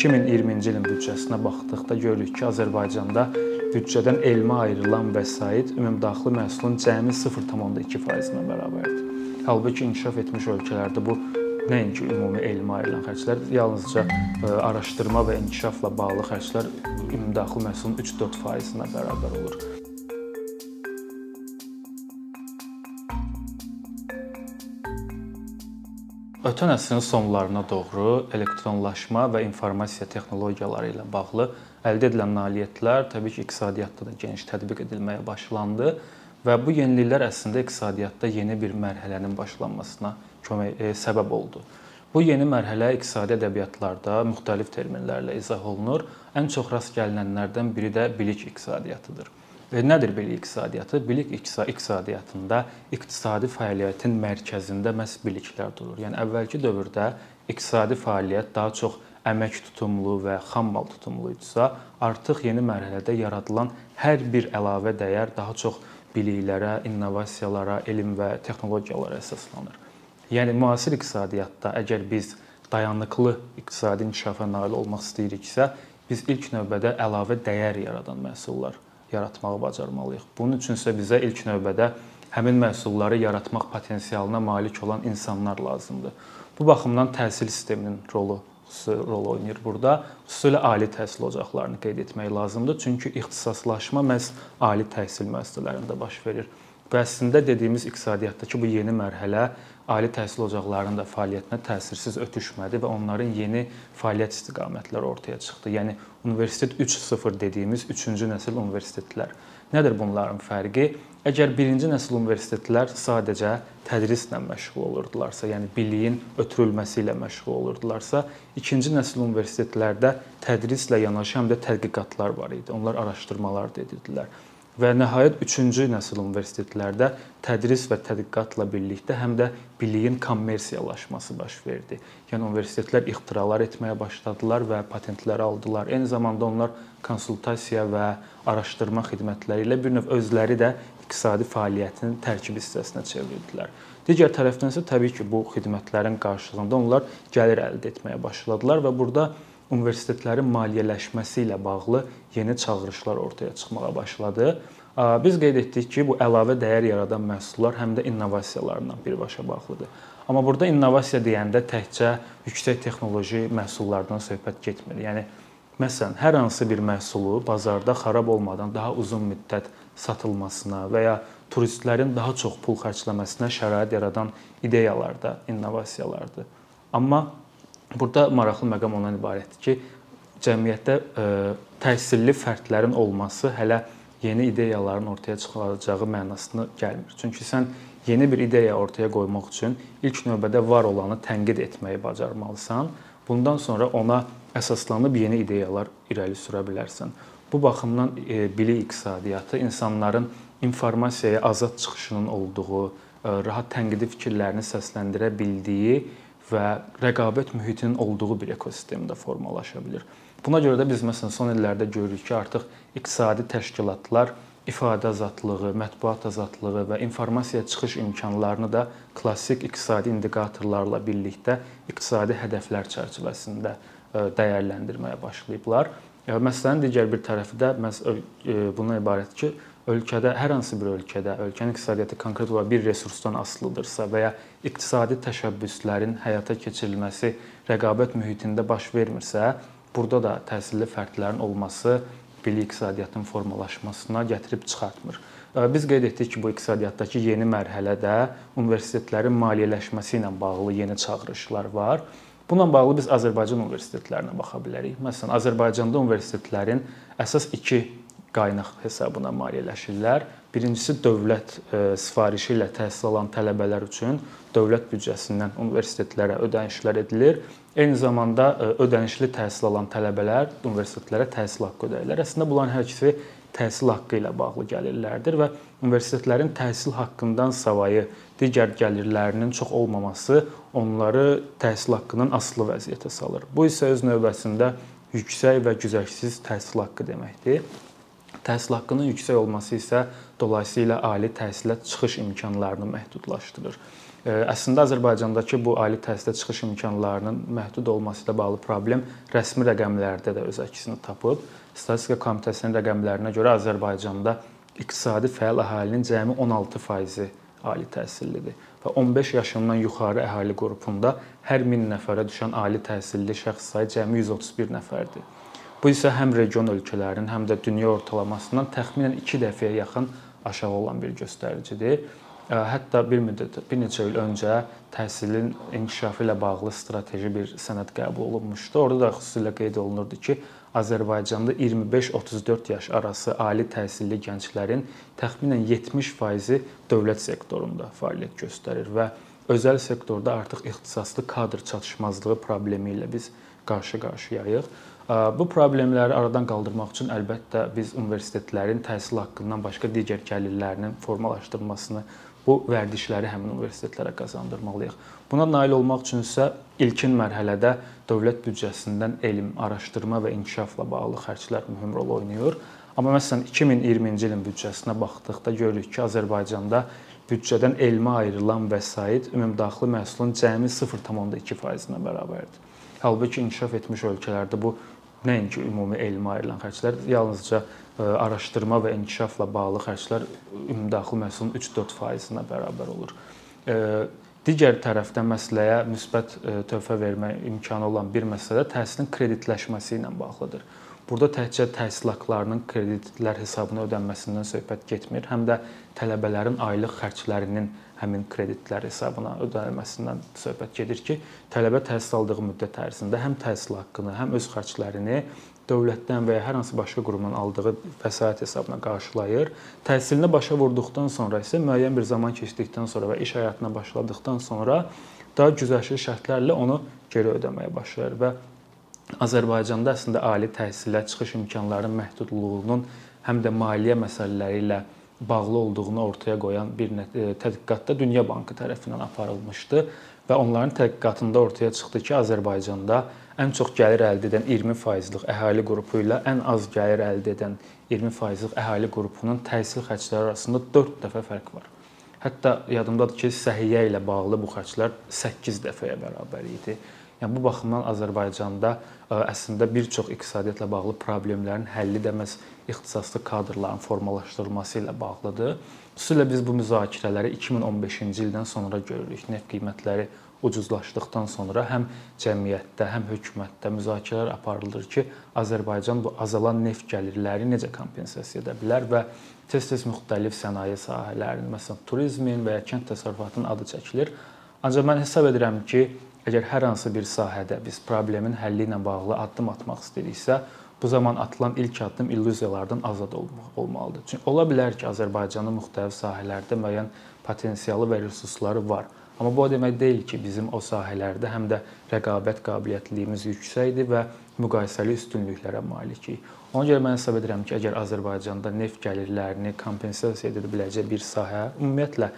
2020-ci ilin büdcəsinə baxdıqda görürük ki, Azərbaycanda büdcədən elmə ayrılan vəsait ümumdaxili məhsulun cəmi 0,2%-nə bərabərdir. Halbuki inkişaf etmiş ölkələrdə bu nəinki ümumi elmə ayrılan xərclər, yalnızca araşdırma və inkişafla bağlı xərclər ümumdaxili məhsulun 3-4%-nə bərabər olur. Ötən əsrin sonlarına doğru elektronlaşma və informasiya texnologiyaları ilə bağlı əldə edilən nailiyyətlər təbii ki, iqtisadiyyatda da geniş tətbiq edilməyə başlandı və bu yeniliklər əslində iqtisadiyyatda yeni bir mərhələnin başlanmasına kömək e, səbəb oldu. Bu yeni mərhələ iqtisadi ədəbiyyatlarda müxtəlif terminlərlə izah olunur. Ən çox rast gəlinənlərdən biri də bilik iqtisadiyyatıdır. Və nədir bilik iqtisadiyyatı? Bilik iqtisadiyyatında iqtisadi fəaliyyətin mərkəzində məhz biliklər durur. Yəni əvvəlki dövrdə iqtisadi fəaliyyət daha çox əmək tutumlu və xam mal tutumlu idisə, artıq yeni mərhələdə yaradılan hər bir əlavə dəyər daha çox biliklərə, innovasiyalara, elm və texnologiyalara əsaslanır. Yəni müasir iqtisadiyyatda əgər biz dayanıqlı iqtisadi inkişafa nail olmaq istəyiriksə, biz ilk növbədə əlavə dəyər yaradan məhsullar yaratmağı bacarmalıyıq. Bunun üçün isə bizə ilk növbədə həmin məhsulları yaratmaq potensialına malik olan insanlar lazımdır. Bu baxımdan təhsil sisteminin rolu rol oynayır burada. Xüsusilə ali təhsil ocaqlarını qeyd etmək lazımdır. Çünki ixtisaslaşma məhz ali təhsil müəssisələrində baş verir. Və əslində dediyimiz iqtisadiyyatdakı bu yeni mərhələ ali təhsil ocaqlarının da fəaliyyətinə təsirsiz ötüşmədi və onların yeni fəaliyyət istiqamətləri ortaya çıxdı. Yəni universitet 3.0 dediyimiz 3-cü nəsil universitetlər. Nədir bunların fərqi? Əgər birinci nəsil universitetlər sadəcə tədrislə məşğul olurdularsa, yəni biliyin ötürülməsi ilə məşğul olurdularsa, ikinci nəsil universitetlərdə tədrislə yanaşı həm də tədqiqatlar var idi. Onlar araşdırmalar da edirdilər. Və nəhayət 3-cü nəsil universitetlərdə tədris və tədqiqatla birlikdə həm də biliyin kommersiyalaşması baş verdi. Yəni universitetlər ixtiralar etməyə başladılar və patentlər aldılar. Eyni zamanda onlar konsultasiya və araşdırma xidmətləri ilə bir növ özləri də iqtisadi fəaliyyətin tərkib hissəsinə çevrildilər. Digər tərəfdən isə təbii ki, bu xidmətlərin qarşılığında onlar gəlir əldə etməyə başladılar və burada universitetlərin maliyyələşməsi ilə bağlı yeni çağırışlar ortaya çıxmağa başladı. Biz qeyd etdik ki, bu əlavə dəyər yaradan məhsullar həm də innovasiyalarla birbaşa bağlıdır. Amma burada innovasiya deyəndə təkcə yüksək texnoloji məhsullardan söhbət getmir. Yəni məsələn, hər hansı bir məhsulu bazarda xarab olmadan daha uzun müddət satılmasına və ya turistlərin daha çox pul xərcləməsinə şərait yaradan ideyalar da innovasiyalardır. Amma Burada maraqlı məqam ondan ibarətdir ki, cəmiyyətdə e, təhsilli fərdlərin olması hələ yeni ideyaların ortaya çıxaracağı mənasını gəlmir. Çünki sən yeni bir ideya ortaya qoymaq üçün ilk növbədə var olanı tənqid etməyi bacarmalısan. Bundan sonra ona əsaslanıb yeni ideyalar irəli sürə bilərsən. Bu baxımdan e, bilik iqtisadiyyatı insanların informasiyaya azad çıxışının olduğu, e, rahat tənqidi fikirlərini səsləndirə bildiyi və rəqabət mühitinin olduğu bir ekosistemdə formalaşa bilər. Buna görə də biz məsələn son illərdə görürük ki, artıq iqtisadi təşkilatlar ifadə azadlığı, mətbuat azadlığı və informasiya çıxış imkanlarını da klassik iqtisadi indikatorlarla birlikdə iqtisadi hədəflər çərçivəsində e, dəyərləndirməyə başlayıblar. E, məsələnin digər bir tərəfi də məhz e, bundan ibarətdir ki, ölkədə hər hansı bir ölkədə ölkənin iqtisadiyyatı konkret olaraq bir resursdan asılıdırsa və ya iqtisadi təşəbbüslərin həyata keçirilməsi rəqabət mühitində baş vermirsə, burada da təhsilli fərdlərin olması bilik iqtisadiyyatın formalaşmasına gətirib çıxartmır. Biz qeyd etdik ki, bu iqtisadiyyatdakı yeni mərhələdə universitetlərin maliyyələşməsi ilə bağlı yeni çağırışlar var. Bununla bağlı biz Azərbaycan universitetlərinə baxa bilərik. Məsələn, Azərbaycanda universitetlərin əsas iki qaynaq hesabına maliyyələşirlər. Birincisi dövlət e, sifarişi ilə təhsil alan tələbələr üçün dövlət büdcəsindən universitetlərə ödənişlər edilir. Eyni zamanda e, ödənişli təhsil alan tələbələr universitetlərə təhsil haqqı ödəyirlər. Əslində bunların hər ikisi təhsil haqqı ilə bağlı gəlirlərdir və universitetlərin təhsil haqqından savayı digər gəlirlərinin çox olmaması onları təhsil haqqından asılı vəziyyətə salır. Bu isə öz növbəsində yüksək və güzəştsiz təhsil haqqı deməkdir. Təhsil haqqının yüksək olması isə dolayısıyla ali təhsilə çıxış imkanlarını məhdudlaşdırır. Əslində Azərbaycandakı bu ali təhsilə çıxış imkanlarının məhdud olması ilə bağlı problem rəsmi rəqəmlərdə də öz əksini tapıb. Statistika Komitəsinin rəqəmlərinə görə Azərbaycanda iqtisadi fəal əhalinin cəmi 16% ali təhsillidir və 15 yaşından yuxarı əhali qrupunda hər 1000 nəfərə düşən ali təhsilli şəxs sayı cəmi 131 nəfərdir. Bu isə həm region ölkələrin, həm də dünya ortalamasından təxminən 2 dəfəyə yaxın aşağı olan bir göstəricidir. Hətta bir müddət, bir neçə il öncə təhsilin inkişafı ilə bağlı strateji bir sənəd qəbul olunmuşdu. Orada da xüsusilə qeyd olunurdu ki, Azərbaycanda 25-34 yaş arası ali təhsilli gənclərin təxminən 70%-i dövlət sektorunda fəaliyyət göstərir və özəl sektorda artıq ixtisaslı kadr çatışmazlığı problemi ilə biz qarşı-qarşıyayıq. Bu problemləri aradan qaldırmaq üçün əlbəttə biz universitetlərin təhsil haqqından başqa digər gəlirlərinin formalaşdırılmasını bu vərdişləri həmin universitetlərə qazandırmalıyıq. Buna nail olmaq üçün isə ilkin mərhələdə dövlət büdcəsindən elm, araşdırma və inkişafla bağlı xərclər mühüm rol oynayır. Amma məsələn 2020-ci ilin büdcəsinə baxdıqda görürük ki, Azərbaycanda büdcədən elmə ayrılan vəsait ümumdaxili məhsulun cəmi 0,2%-nə bərabərdir. Halbuki inkişaf etmiş ölkələrdə bu nəinki ümumi elmə ayrılan xərclər, yalnızca araşdırma və inkişafla bağlı xərclər ümumdaxili məhsulun 3-4%-nə bərabər olur. Digər tərəfdən məsələyə müsbət töhfə vermə imkanı olan bir məsələ təhsilin kreditləşməsi ilə bağlıdır. Burada təkcə təhsil haqqlarının kreditlər hesabına ödənməsindən söhbət getmir, həm də tələbələrin aylıq xərclərinin həmin kreditlər hesabına ödənilməsindən söhbət gedir ki, tələbə təhsil aldığı müddət ərzində həm təhsil haqqını, həm öz xərclərini dövlətdən və ya hər hansı başqa qurumdan aldığı vəsait hesabına qarşılayır. Təhsilini başa vurduqdan sonra isə müəyyən bir zaman keçdikdən sonra və iş həyatına başladıqdan sonra daha güzəştli şərtlərlə onu geri ödəməyə başlayır və Azərbaycanda əslində ali təhsilə çıxış imkanlarının məhdudluğunun həm də maliyyə məsələləri ilə bağlı olduğunu ortaya qoyan bir tədqiqatda Dünya Bankı tərəfindən aparılmışdı və onların tədqiqatında ortaya çıxdı ki, Azərbaycanda ən çox gəlir əldə edən 20%lıq əhali qrupu ilə ən az gəlir əldə edən 20%lıq əhali qrupunun təhsil xərcləri arasında 4 dəfə fərq var. Hətta yadımdadır ki, səhiyyə ilə bağlı bu xərclər 8 dəfəyə bərabər idi. Yəni bu baxımdan Azərbaycanda əslində bir çox iqtisadiyyatla bağlı problemlərin həlli də məhz ixtisaslı kadrların formalaşdırılması ilə bağlıdır. Xüsusilə biz bu müzakirələri 2015-ci ildən sonra görürük. Neft qiymətləri ucuzlaşdıqdan sonra həm cəmiyyətdə, həm hökumətdə müzakirələr aparılır ki, Azərbaycan bu azalan neft gəlirləri necə kompensasiya edə bilər və tez-tez müxtəlif sənaye sahələrinin, məsələn, turizmin və ya kənd təsərrüfatının adı çəkilir. Ancaq mən hesab edirəm ki, əgər hər hansı bir sahədə biz problemin həlli ilə bağlı addım atmaq istəyiriksə, bu zaman atılan ilk addım illüziyalardan azad olmalıdır. Çünki ola bilər ki, Azərbaycanın müxtəlif sahələrdə müəyyən potensialı və resursları var. Amma bu o demək deyil ki, bizim o sahələrdə həm də rəqabət qabiliyyətliyimiz yüksəkdir və müqayisəli üstünlüklərə malikik. Ona görə mən hesab edirəm ki, əgər Azərbaycanda neft gəlirlərini kompensasiya edə biləcək bir sahə, ümumiyyətlə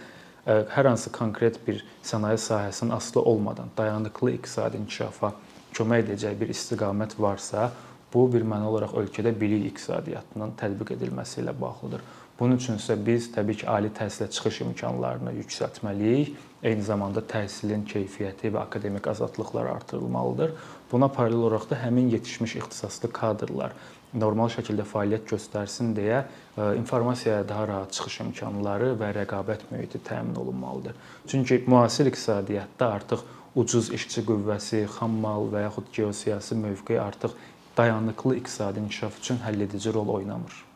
hər hansı konkret bir sənaye sahəsinin asılı olmadan dayanıqlı iqtisadi inkişafa kömək edəcək bir istiqamət varsa, bu bir məna olaraq ölkədə bilik iqtisadiyyatının tətbiq edilməsi ilə bağlıdır. Bunun üçün isə biz təbii ki, ali təhsilə çıxış imkanlarını yüksəltməliyik. Eyni zamanda təhsilin keyfiyyəti və akademik azadlıqlar artırılmalıdır. Buna paralel olaraq da həmin yetişmiş ixtisaslı kadrlar normal şəkildə fəaliyyət göstərsin deyə e, informasiyaya daha rahat çıxış imkanları və rəqabət mühiti təmin olunmalıdır. Çünki müasir iqtisadiyyatda artıq ucuz işçi qüvvəsi, xam mal və yaxud geosiyasi mövqe artıq dayanıqlı iqtisadi inkişaf üçün həlledici rol oynamır.